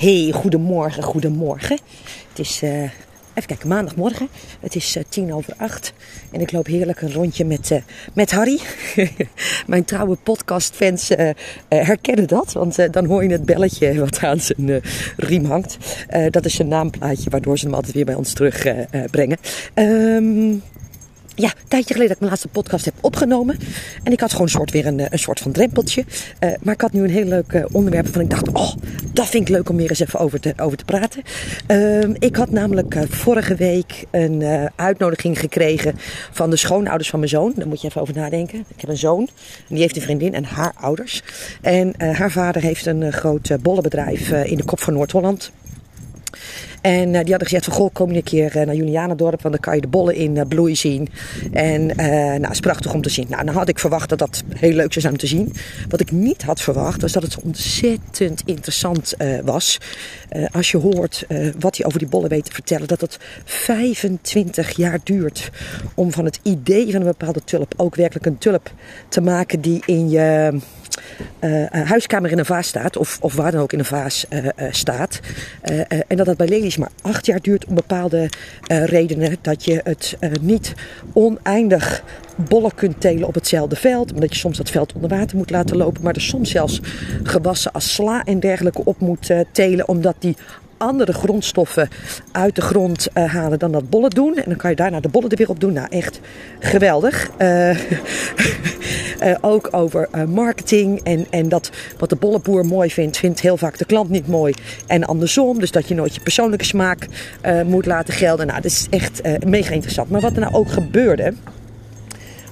Hey, goedemorgen, goedemorgen. Het is, uh, even kijken, maandagmorgen. Het is uh, tien over acht. En ik loop heerlijk een rondje met, uh, met Harry. Mijn trouwe podcastfans herkennen dat. Want dan hoor je het belletje wat aan zijn riem hangt. dat is een naamplaatje waardoor ze hem altijd weer bij ons terugbrengen. Um, ja, een tijdje geleden dat ik mijn laatste podcast heb opgenomen. En ik had gewoon soort, weer een, een soort van drempeltje. Uh, maar ik had nu een heel leuk uh, onderwerp van ik dacht, oh, dat vind ik leuk om weer eens even over te, over te praten. Uh, ik had namelijk vorige week een uitnodiging gekregen van de schoonouders van mijn zoon. Daar moet je even over nadenken. Ik heb een zoon, en die heeft een vriendin en haar ouders. En haar vader heeft een groot bollenbedrijf in de kop van Noord-Holland. En uh, die hadden gezegd van, goh, kom een keer uh, naar Julianendorp, want dan kan je de bollen in uh, bloei zien. En nou, is prachtig om te zien. Nou, dan had ik verwacht dat dat heel leuk zou zijn om te zien. Wat ik niet had verwacht, was dat het ontzettend interessant was. als je hoort wat hij over die bollen weet te vertellen, dat het 25 jaar duurt om van het idee van een bepaalde tulp ook werkelijk een tulp te maken die in je uh, huiskamer in een vaas staat, of, of waar dan ook in een vaas uh, staat. en dat dat bij lelies maar acht jaar duurt om bepaalde redenen. Dat je het niet oneindig bollen kunt telen op hetzelfde veld. Omdat je soms dat veld onder water moet laten lopen. Maar er soms zelfs gewassen als sla en dergelijke op moet telen. Omdat die andere grondstoffen uit de grond uh, halen dan dat bollen doen. En dan kan je daarna de bollen er weer op doen. Nou, echt geweldig. Uh, uh, ook over marketing en, en dat wat de bollenboer mooi vindt, vindt heel vaak de klant niet mooi. En andersom, dus dat je nooit je persoonlijke smaak moet laten gelden. Nou, dat is echt mega interessant. Maar wat er nou ook gebeurde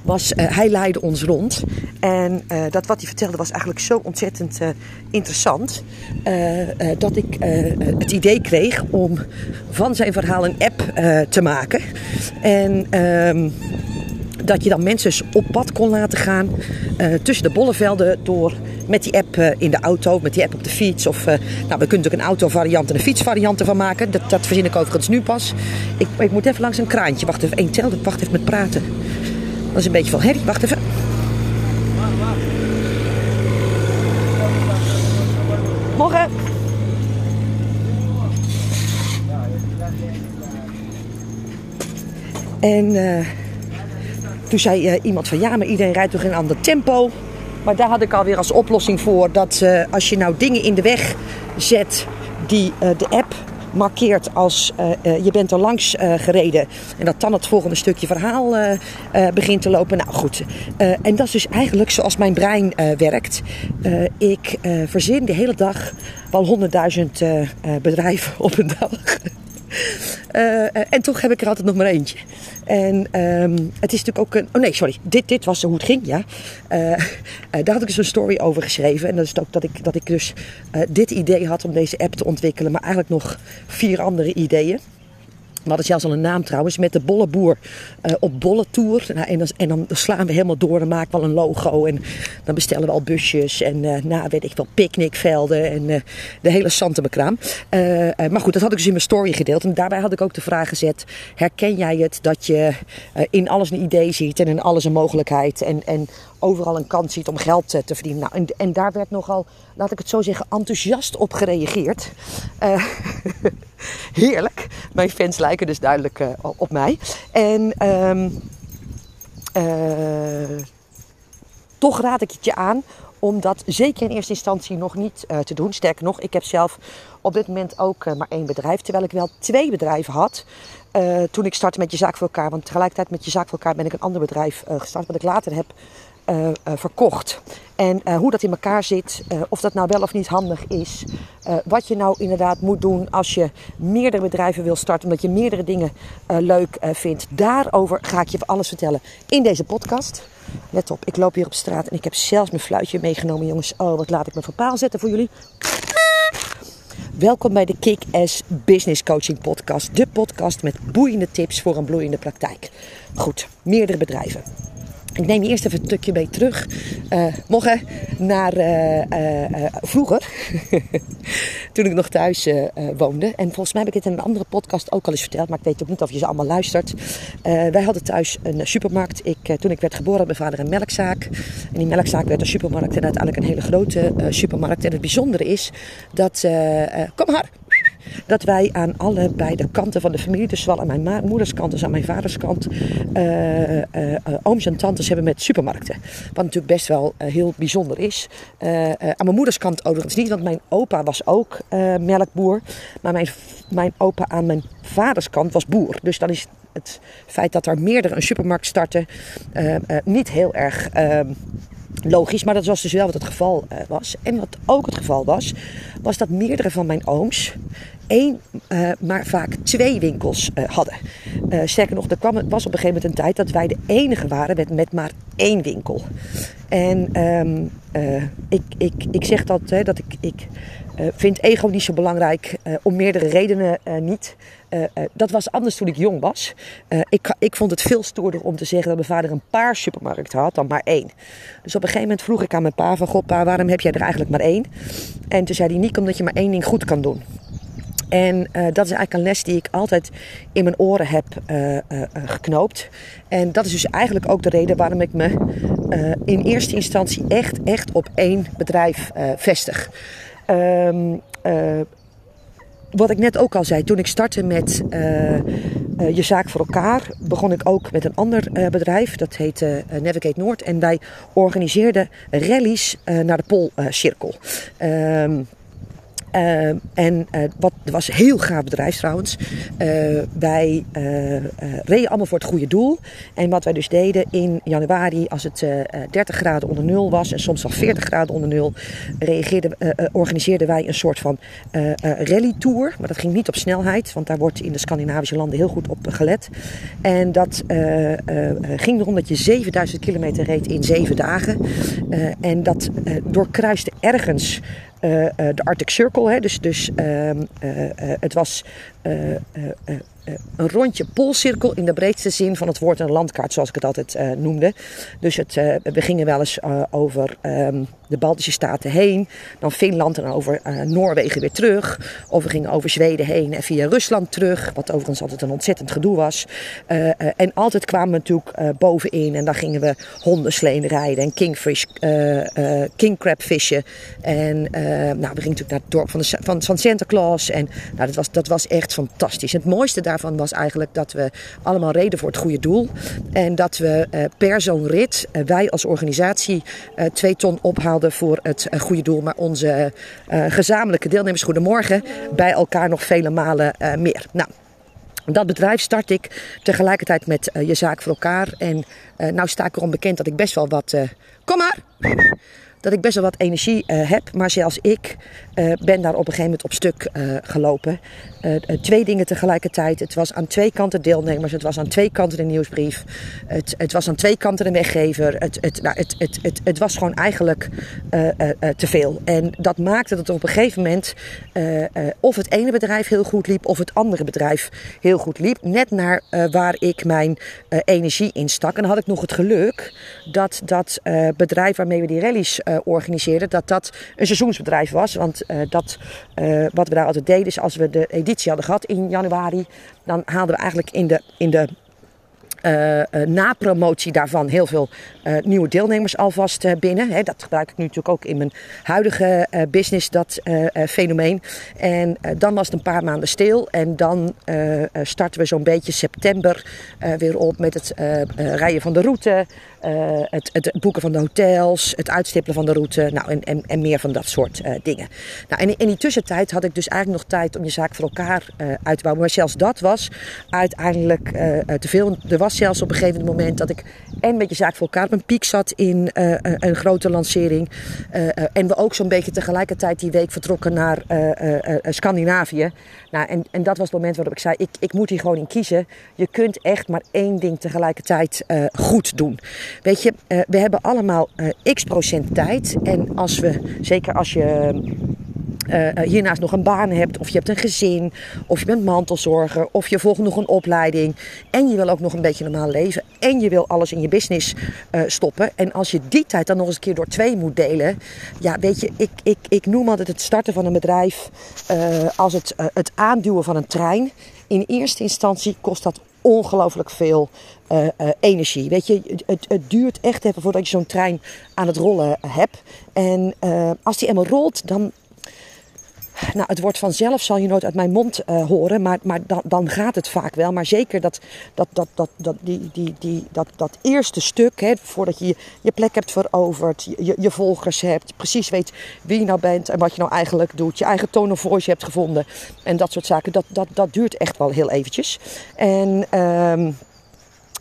was, uh, hij leidde ons rond. En uh, dat wat hij vertelde was eigenlijk zo ontzettend uh, interessant. dat ik het idee kreeg om van zijn verhaal een app te maken. En ehm, dat je dan mensen op pad kon laten gaan tussen de bollevelden door met die app in de auto, met die app op de fiets. Of, nou, we kunnen natuurlijk een autovariant en een fietsvariant ervan maken. Dat, dat verzin ik overigens nu pas. Ik, ik moet even langs een kraantje. Wacht even, één tel, wacht even met praten. Dat is een beetje van herrie. Wacht even. Morgen. En uh, toen zei uh, iemand van ja, maar iedereen rijdt toch in een ander tempo. Maar daar had ik alweer als oplossing voor dat uh, als je nou dingen in de weg zet die de app markeert als uh, je bent er langs uh, gereden. En dat dan het volgende stukje verhaal begint te lopen. Nou goed, en dat is dus eigenlijk zoals mijn brein werkt. ik verzin de hele dag wel honderdduizend bedrijven op een dag. Uh, en toch heb ik er altijd nog maar eentje. En um, het is natuurlijk ook een. Oh nee, sorry. Dit, dit was hoe het ging, ja. Uh, daar had ik dus een story over geschreven. En dat is ook dat ik, dat ik dus dit idee had om deze app te ontwikkelen. Maar eigenlijk nog vier andere ideeën. We hadden zelfs al een naam trouwens, met de Bolleboer uh, op Bolletour. Nou, en, dan, en dan slaan we helemaal door, dan maken we al een logo. En dan bestellen we al busjes en uh, nou, weet ik wel, picknickvelden en uh, de hele Santebekraam. maar goed, dat had ik dus in mijn story gedeeld. En daarbij had ik ook de vraag gezet, herken jij het dat je in alles een idee ziet en in alles een mogelijkheid. En, en overal een kans ziet om geld te verdienen. Nou, en, en, daar werd nogal, laat ik het zo zeggen, enthousiast op gereageerd. Uh, heerlijk. Mijn fans lijken dus duidelijk uh, op mij. En um, uh, toch raad ik het je aan om dat zeker in eerste instantie nog niet uh, te doen. Sterker nog, ik heb zelf op dit moment ook maar één bedrijf. Terwijl ik wel twee bedrijven had. Toen ik startte met je zaak voor elkaar. Want tegelijkertijd met je zaak voor elkaar ben ik een ander bedrijf gestart. Wat ik later heb uh, uh, verkocht. En uh, hoe dat in elkaar zit, of dat nou wel of niet handig is. wat je nou inderdaad moet doen als je meerdere bedrijven wil starten, omdat je meerdere dingen leuk vindt. Daarover ga ik je alles vertellen in deze podcast. Let op, ik loop hier op straat en ik heb zelfs mijn fluitje meegenomen, jongens. Oh, wat laat ik me van paal zetten voor jullie. Welkom bij de Kick-Ass Business Coaching Podcast. De podcast met boeiende tips voor een bloeiende praktijk. Goed, meerdere bedrijven. Ik neem eerst even een stukje mee terug. Uh, morgen naar uh, uh, vroeger. toen ik nog thuis woonde. En volgens mij heb ik het in een andere podcast ook al eens verteld. Maar ik weet ook niet of je ze allemaal luistert. wij hadden thuis een supermarkt. Ik, toen ik werd geboren had mijn vader een melkzaak. En die melkzaak werd een supermarkt. En uiteindelijk een hele grote supermarkt. En het bijzondere is dat... kom maar! Dat wij aan alle beide kanten van de familie, dus zowel aan mijn moeders kant als aan mijn vaders kant, uh, uh, ooms en tantes hebben met supermarkten. Wat natuurlijk best wel heel bijzonder is. aan mijn moeders kant overigens niet, want mijn opa was ook melkboer. Maar mijn, mijn opa aan mijn vaders kant was boer. Dus dan is het feit dat er meerdere een supermarkt starten niet heel erg ehm, logisch, maar dat was dus wel wat het geval uh, was. En wat ook het geval was, was dat meerdere van mijn ooms één, uh, maar vaak twee winkels uh, hadden. sterker nog, er kwam, was op een gegeven moment een tijd dat wij de enige waren met, met maar één winkel. En um, ik, ik, ik zeg dat, hè, dat ik, ik vind ego niet zo belangrijk, om meerdere redenen niet. Uh, uh, dat was anders toen ik jong was. Uh, ik, ik vond het veel stoerder om te zeggen dat mijn vader een paar supermarkten had dan maar één. Dus op een gegeven moment vroeg ik aan mijn pa van... God pa, waarom heb jij er eigenlijk maar één? En toen zei hij niet omdat je maar één ding goed kan doen. En dat is eigenlijk een les die ik altijd in mijn oren heb geknoopt. En dat is dus eigenlijk ook de reden waarom ik me in eerste instantie echt, echt op één bedrijf vestig. Um, wat ik net ook al zei, toen ik startte met uh, Je Zaak voor Elkaar, begon ik ook met een ander bedrijf. Dat heette Navigate Noord. En wij organiseerden rallies naar de Poolcirkel. Ehm, uh, en uh, wat was heel gaaf bedrijf trouwens. Uh, wij reden allemaal voor het goede doel. En wat wij dus deden in januari, als het 30 graden onder nul was en soms al 40 graden onder nul, organiseerden wij een soort van rallytour. Maar dat ging niet op snelheid, want daar wordt in de Scandinavische landen heel goed op gelet. En dat ging erom dat je 7000 kilometer reed in 7 dagen. en dat doorkruiste ergens de Arctic Circle. Hè, dus dus uh, het was eh, een rondje poolcirkel in de breedste zin van het woord een landkaart, zoals ik het altijd uh, noemde. Dus het, uh, we gingen wel eens over um, de Baltische Staten heen, dan Finland en over Noorwegen weer terug. Of we gingen over Zweden heen en via Rusland terug, wat overigens altijd een ontzettend gedoe was. en altijd kwamen we natuurlijk bovenin en dan gingen we hondensleen rijden en kingfish, kingcrab vissen. En nou, we gingen natuurlijk naar het dorp van, de, van, van Santa Claus en nou, dat, was, dat was echt fantastisch. Het mooiste daar daarvan was eigenlijk dat we allemaal reden voor het goede doel. En dat we uh, per zo'n rit, uh, wij als organisatie, uh, twee ton ophaalden voor het goede doel. Maar onze gezamenlijke deelnemers, goedemorgen, bij elkaar nog vele malen meer. Nou. Dat bedrijf start ik tegelijkertijd met Je Zaak voor Elkaar. En nou sta ik erom bekend dat ik best wel wat... kom maar! Dat ik best wel wat energie uh, heb. Maar zelfs ik uh, ben daar op een gegeven moment op stuk uh, gelopen. twee dingen tegelijkertijd. Het was aan twee kanten deelnemers. Het was aan twee kanten een nieuwsbrief. Het, het was aan twee kanten een weggever. Het, het, nou, het, het, het, het was gewoon eigenlijk te veel. En dat maakte dat op een gegeven moment of het ene bedrijf heel goed liep of het andere bedrijf heel goed liep. Net naar waar ik mijn energie in stak. En dan had ik nog het geluk dat dat bedrijf waarmee we die rallies organiseerden, dat dat een seizoensbedrijf was. Want uh, dat, uh, wat we daar altijd deden, is als we de editie hadden gehad in januari, dan haalden we eigenlijk in de, in de uh, uh, na promotie daarvan heel veel uh, nieuwe deelnemers alvast binnen. Dat gebruik ik nu natuurlijk ook in mijn huidige business, dat fenomeen. En dan was het een paar maanden stil. En dan starten we zo'n beetje september weer op met het rijden van de route. Het, het, boeken van de hotels, het uitstippelen van de route. Nou, en, en, meer van dat soort dingen. Nou, en in die tussentijd had ik dus eigenlijk nog tijd om je zaak voor elkaar uit te bouwen. Maar zelfs dat was uiteindelijk te veel. Zelfs op een gegeven moment dat ik en met je zaak voor elkaar op een piek zat in uh, een grote lancering. Uh, en we ook zo'n beetje tegelijkertijd die week vertrokken naar Scandinavië. Nou, en, en dat was het moment waarop ik zei: ik, ik moet hier gewoon in kiezen. Je kunt echt maar één ding tegelijkertijd goed doen. Weet je, we hebben allemaal x procent tijd. En als we, zeker als je uh, hiernaast nog een baan hebt, of je hebt een gezin, of je bent mantelzorger, of je volgt nog een opleiding. En je wil ook nog een beetje normaal leven. En je wil alles in je business uh, stoppen. En als je die tijd dan nog eens een keer door twee moet delen. Ja, weet je, ik, ik, ik noem altijd het starten van een bedrijf als het, het aanduwen van een trein. In eerste instantie kost dat ongelooflijk veel energie. Weet je, het, het, duurt echt even voordat je zo'n trein aan het rollen hebt. En als die eenmaal rolt, dan, nou, het woord vanzelf zal je nooit uit mijn mond uh, horen, maar, maar dan, dan, gaat het vaak wel. Maar zeker dat, dat, dat, dat, dat, die, die, die, dat, dat eerste stuk, hè, voordat je je plek hebt veroverd, je, je volgers hebt, precies weet wie je nou bent en wat je nou eigenlijk doet, je eigen tone of voice hebt gevonden en dat soort zaken, dat, dat, dat duurt echt wel heel eventjes. En... Uh,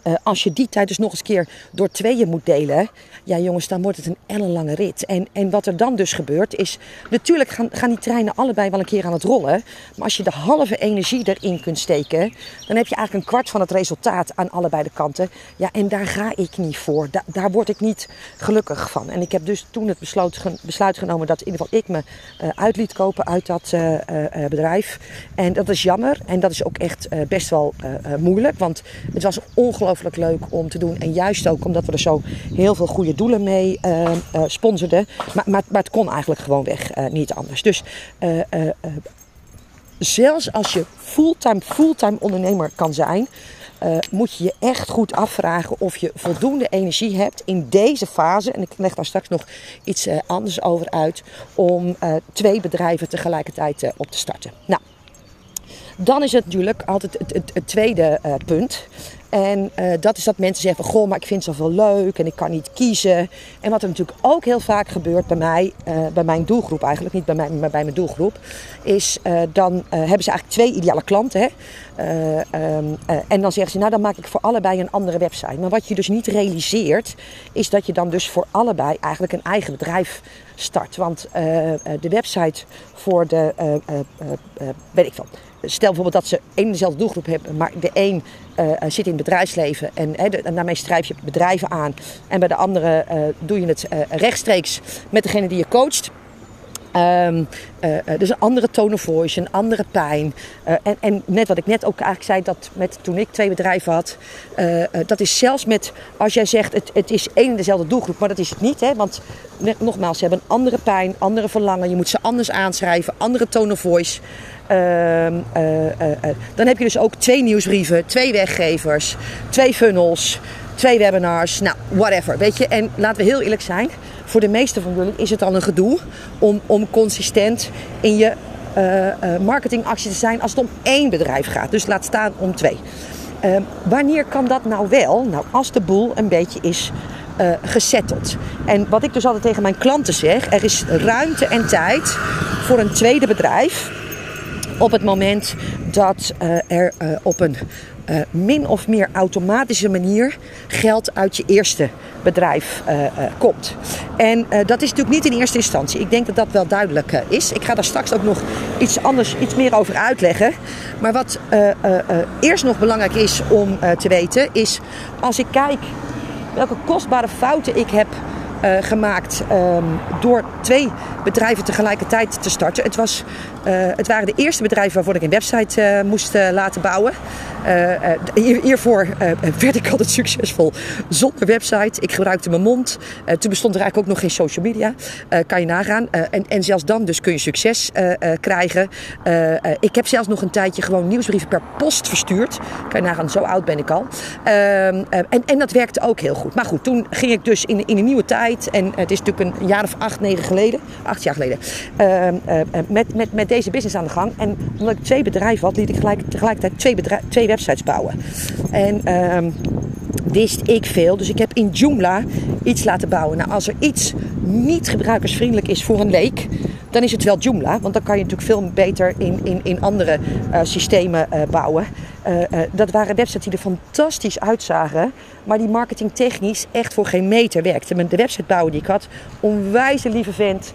uh, als je die tijd dus nog eens keer door tweeën moet delen, ja jongens, dan wordt het een ellenlange rit. En, en wat er dan dus gebeurt is, natuurlijk gaan, gaan die treinen allebei wel een keer aan het rollen. Maar als je de halve energie erin kunt steken, dan heb je eigenlijk een kwart van het resultaat aan allebei de kanten. Ja, en daar ga ik niet voor. Da daar word ik niet gelukkig van. En ik heb dus toen het besluit, besluit genomen dat in ieder geval ik me uh, uit liet kopen uit dat uh, bedrijf. En dat is jammer. En dat is ook echt best wel moeilijk. Want het was ongelooflijk leuk om te doen. En juist ook omdat we er zo heel veel goede doelen mee uh, sponsorden. Maar, maar, maar, het kon eigenlijk gewoon weg, uh, niet anders. Dus zelfs als je fulltime, fulltime ondernemer kan zijn, moet je je echt goed afvragen of je voldoende energie hebt in deze fase. En ik leg daar straks nog iets anders over uit. Om twee bedrijven tegelijkertijd op te starten. Nou. Dan is het natuurlijk altijd het, het, het tweede uh, punt. En uh, dat is dat mensen zeggen goh, maar ik vind zoveel leuk en ik kan niet kiezen. En wat er natuurlijk ook heel vaak gebeurt bij mij, uh, bij mijn doelgroep eigenlijk, niet bij mij, maar bij mijn doelgroep, is dan hebben ze eigenlijk twee ideale klanten. Hè? Um, en dan zeggen ze, nou dan maak ik voor allebei een andere website. Maar wat je dus niet realiseert, is dat je dan dus voor allebei eigenlijk een eigen bedrijf start. Want de website voor de, weet ik veel, stel bijvoorbeeld dat ze één dezelfde doelgroep hebben, maar de een zit in het bedrijfsrijfsleven en, daarmee schrijf je bedrijven aan. En bij de andere doe je het rechtstreeks met degene die je coacht. Um, uh, dus een andere tone of voice, een andere pijn. Uh, en, en, net wat ik net ook eigenlijk zei, dat met, toen ik twee bedrijven had, dat is zelfs met, als jij zegt het, het is één en dezelfde doelgroep, maar dat is het niet. Hè? Want nogmaals, ze hebben een andere pijn, andere verlangen. Je moet ze anders aanschrijven, andere tone of voice. Ehm, dan heb je dus ook twee nieuwsbrieven, twee weggevers, twee funnels, twee webinars. Nou, whatever. Weet je, en laten we heel eerlijk zijn voor de meeste van jullie is het al een gedoe om, om consistent in je uh, uh, marketingactie te zijn als het om één bedrijf gaat. Dus laat staan om twee. Uh, wanneer kan dat nou wel? Nou, als de boel een beetje is uh, gesetteld. En wat ik dus altijd tegen mijn klanten zeg: er is ruimte en tijd voor een tweede bedrijf. Op het moment dat er op een uh, min of meer automatische manier geld uit je eerste bedrijf uh, uh, komt. En dat is natuurlijk niet in eerste instantie. Ik denk dat dat wel duidelijk is. Ik ga daar straks ook nog iets anders, iets meer over uitleggen. Maar wat eerst nog belangrijk is om te weten, is als ik kijk welke kostbare fouten ik heb gemaakt um, door twee bedrijven tegelijkertijd te starten. Het, was, het waren de eerste bedrijven waarvoor ik een website moest laten bouwen. Hier, hiervoor werd ik altijd succesvol zonder website. Ik gebruikte mijn mond. toen bestond er eigenlijk ook nog geen social media. kan je nagaan. en, en zelfs dan dus kun je succes krijgen. ik heb zelfs nog een tijdje gewoon nieuwsbrieven per post verstuurd. Kan je nagaan, zo oud ben ik al. Ehm, en, en dat werkte ook heel goed. Maar goed, toen ging ik dus in, in een nieuwe tijd en het is natuurlijk een jaar of acht, negen geleden, acht jaar geleden, uh, met, met, met deze business aan de gang. En omdat ik twee bedrijven had, liet ik gelijk, tegelijkertijd twee, bedrijf, twee websites bouwen. En ehm, wist ik veel. Dus ik heb in Joomla iets laten bouwen. Nou, als er iets niet gebruikersvriendelijk is voor een leek, dan is het wel Joomla. Want dan kan je natuurlijk veel beter in, in, in andere uh, systemen uh, bouwen. Uh, dat waren websites die er fantastisch uitzagen. Maar die marketingtechnisch echt voor geen meter werkte. De websitebouwer die ik had, onwijs lieve vent.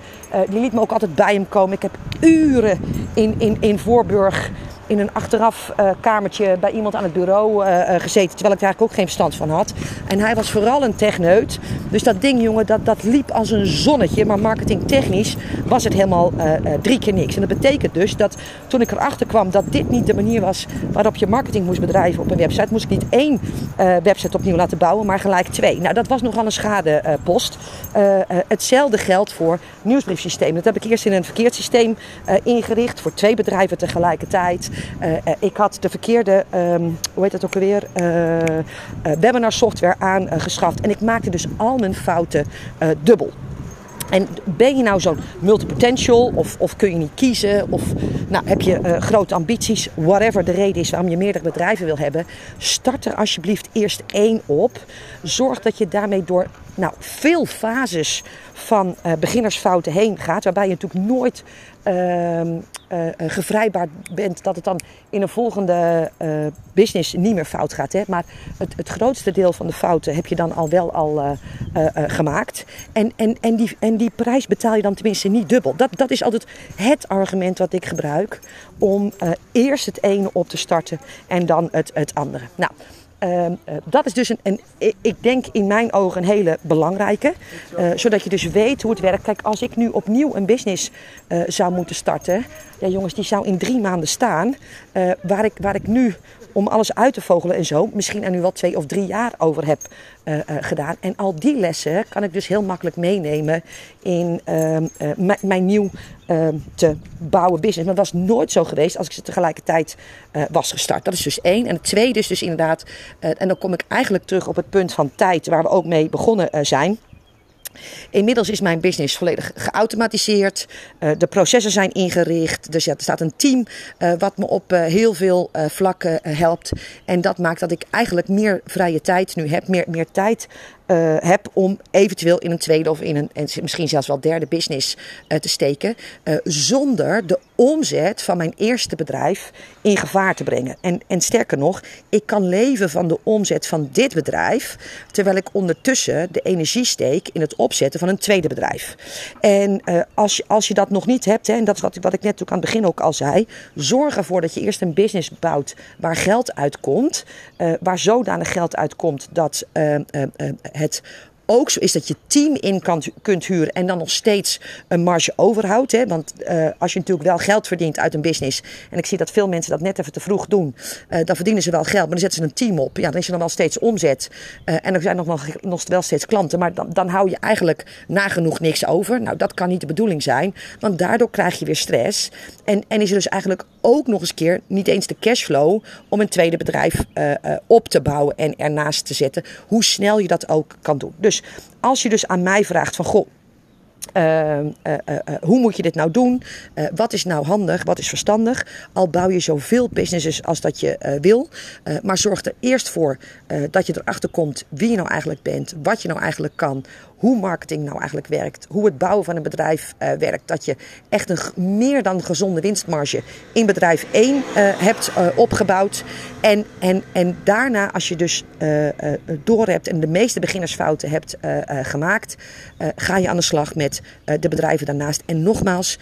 die liet me ook altijd bij hem komen. Ik heb uren in, in, in Voorburg in een achteraf uh, kamertje bij iemand aan het bureau gezeten. Terwijl ik daar eigenlijk ook geen verstand van had. En hij was vooral een techneut. Dus dat ding, jongen, dat, dat liep als een zonnetje. Maar marketingtechnisch was het helemaal drie keer niks. En dat betekent dus dat toen ik erachter kwam dat dit niet de manier was waarop je marketing moest bedrijven op een website, moest ik niet één website opnieuw laten bouwen, maar gelijk twee. Nou, dat was nogal een schadepost. hetzelfde geldt voor nieuwsbriefsystemen. Dat heb ik eerst in een verkeerd systeem ingericht voor twee bedrijven tegelijkertijd. Uh, ik had de verkeerde, um, hoe heet ook alweer, uh, webinar software aangeschaft. en ik maakte dus al mijn fouten dubbel. En ben je nou zo'n multipotential of, of kun je niet kiezen of nou, heb je grote ambities, whatever de reden is waarom je meerdere bedrijven wil hebben, start er alsjeblieft eerst één op. Zorg dat je daarmee door nou, veel fases van beginnersfouten heen gaat, waarbij je natuurlijk nooit uh, uh, gevrijbaard bent dat het dan in een volgende business niet meer fout gaat. Hè? Maar het, het grootste deel van de fouten heb je dan al wel al gemaakt. En, en, en, die, en die prijs betaal je dan tenminste niet dubbel. Dat, dat is altijd het argument wat ik gebruik om eerst het ene op te starten en dan het, het andere. Nou. Uh, dat is dus een, ik denk in mijn ogen een hele belangrijke. Uh, zodat je dus weet hoe het werkt. Kijk, als ik nu opnieuw een business uh, zou moeten starten. Ja, jongens, die zou in drie maanden staan. waar, ik, waar ik nu om alles uit te vogelen en zo, misschien er nu wel twee of drie jaar over heb uh, uh, gedaan. En al die lessen kan ik dus heel makkelijk meenemen in uh, mijn nieuw ehm, te bouwen business. Maar dat was nooit zo geweest als ik ze tegelijkertijd eh, was gestart. Dat is dus één. En het tweede is dus inderdaad, en dan kom ik eigenlijk terug op het punt van tijd waar we ook mee begonnen zijn. Inmiddels is mijn business volledig geautomatiseerd. Uh, de processen zijn ingericht. Dus ja, er staat een team uh, wat me op uh, heel veel vlakken helpt. En dat maakt dat ik eigenlijk meer vrije tijd nu heb. Meer, meer tijd uh, heb om eventueel in een tweede of in een en misschien zelfs wel derde business uh, te steken. Uh, zonder de omzet van mijn eerste bedrijf in gevaar te brengen. En, en sterker nog, ik kan leven van de omzet van dit bedrijf. Terwijl ik ondertussen de energie steek in het opzetten van een tweede bedrijf. En als, je, als je dat nog niet hebt, hè, en dat is wat, wat ik net ook aan het begin ook al zei. Zorg ervoor dat je eerst een business bouwt waar geld uitkomt. waar zodanig geld uitkomt dat het ook zo is dat je team in kan, kunt huren en dan nog steeds een marge overhoudt. Hè? Want uh, als je natuurlijk wel geld verdient uit een business, en ik zie dat veel mensen dat net even te vroeg doen, uh, dan verdienen ze wel geld, maar dan zetten ze een team op. Ja, dan is er dan wel steeds omzet uh, en er zijn nog, nog, nog wel steeds klanten, maar dan, dan hou je eigenlijk nagenoeg niks over. Nou, dat kan niet de bedoeling zijn, want daardoor krijg je weer stress. En, en is er dus eigenlijk ook nog eens keer niet eens de cashflow om een tweede bedrijf op te bouwen en ernaast te zetten. Hoe snel je dat ook kan doen. Dus als je dus aan mij vraagt van goh. Uh, uh, uh, hoe moet je dit nou doen? wat is nou handig? Wat is verstandig? Al bouw je zoveel businesses als dat je wil. maar zorg er eerst voor dat je erachter komt wie je nou eigenlijk bent. Wat je nou eigenlijk kan hoe marketing nou eigenlijk werkt, hoe het bouwen van een bedrijf uh, werkt. Dat je echt een meer dan gezonde winstmarge in bedrijf 1 uh, eh, hebt uh, opgebouwd. En, en, en daarna, als je dus door hebt en de meeste beginnersfouten hebt gemaakt, ga je aan de slag met de bedrijven daarnaast. En nogmaals,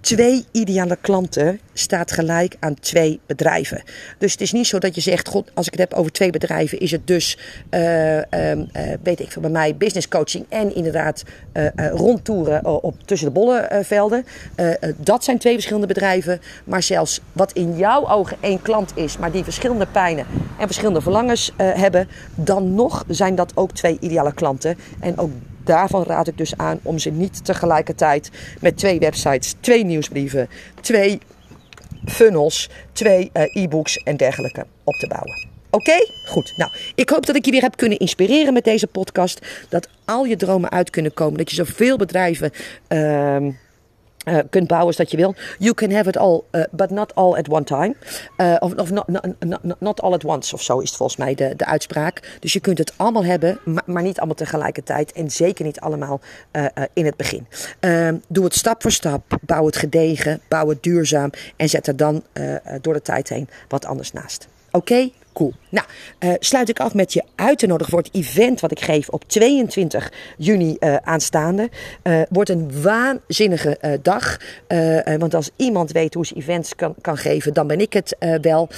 twee ideale klanten staat gelijk aan twee bedrijven. Dus het is niet zo dat je zegt, god, als ik het heb over twee bedrijven, is het dus, uh, uh, weet ik veel, bij mij business coaching en inderdaad uh, rondtoeren op tussen de bollenvelden. dat zijn twee verschillende bedrijven. Maar zelfs wat in jouw ogen één klant is, maar die verschillende pijnen en verschillende verlangens hebben, dan nog zijn dat ook twee ideale klanten. En ook daarvan raad ik dus aan om ze niet tegelijkertijd met twee websites, twee nieuwsbrieven, twee funnels, twee uh, e-books en dergelijke op te bouwen. Oké? Goed. Nou, ik hoop dat ik je weer heb kunnen inspireren met deze podcast. Dat al je dromen uit kunnen komen. Dat je zoveel bedrijven. Uh, uh, kunt bouwen als dat je wil. You can have it all, uh, but not all at one time. Uh, of of not, not, not, all at once of zo is het volgens mij de, de uitspraak. Dus je kunt het allemaal hebben, maar, maar niet allemaal tegelijkertijd. En zeker niet allemaal in het begin. Ehm, doe het stap voor stap. Bouw het gedegen, bouw het duurzaam. En zet er dan door de tijd heen wat anders naast. Oké? Nou, uh, sluit ik af met je uit te nodigen voor het event wat ik geef op 22 juni uh, aanstaande. Uh, wordt een waanzinnige dag. want als iemand weet hoe ze events kan, kan geven, dan ben ik het wel.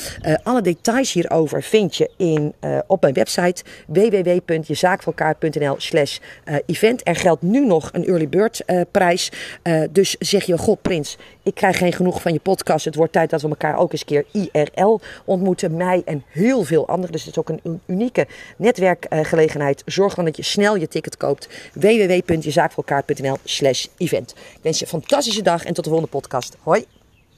alle details hierover vind je in, op mijn website www.jezaakvoorelkaar.nl slash event. Er geldt nu nog een early bird prijs. dus zeg je, god Prins, ik krijg geen genoeg van je podcast. Het wordt tijd dat we elkaar ook eens keer IRL ontmoeten. Mij en heel veel anderen. Dus het is ook een unieke netwerkgelegenheid. Zorg dan dat je snel je ticket koopt. www.jezaakvoorelkaar.nl slash event. Wens je een fantastische dag en tot de volgende podcast. Hoi!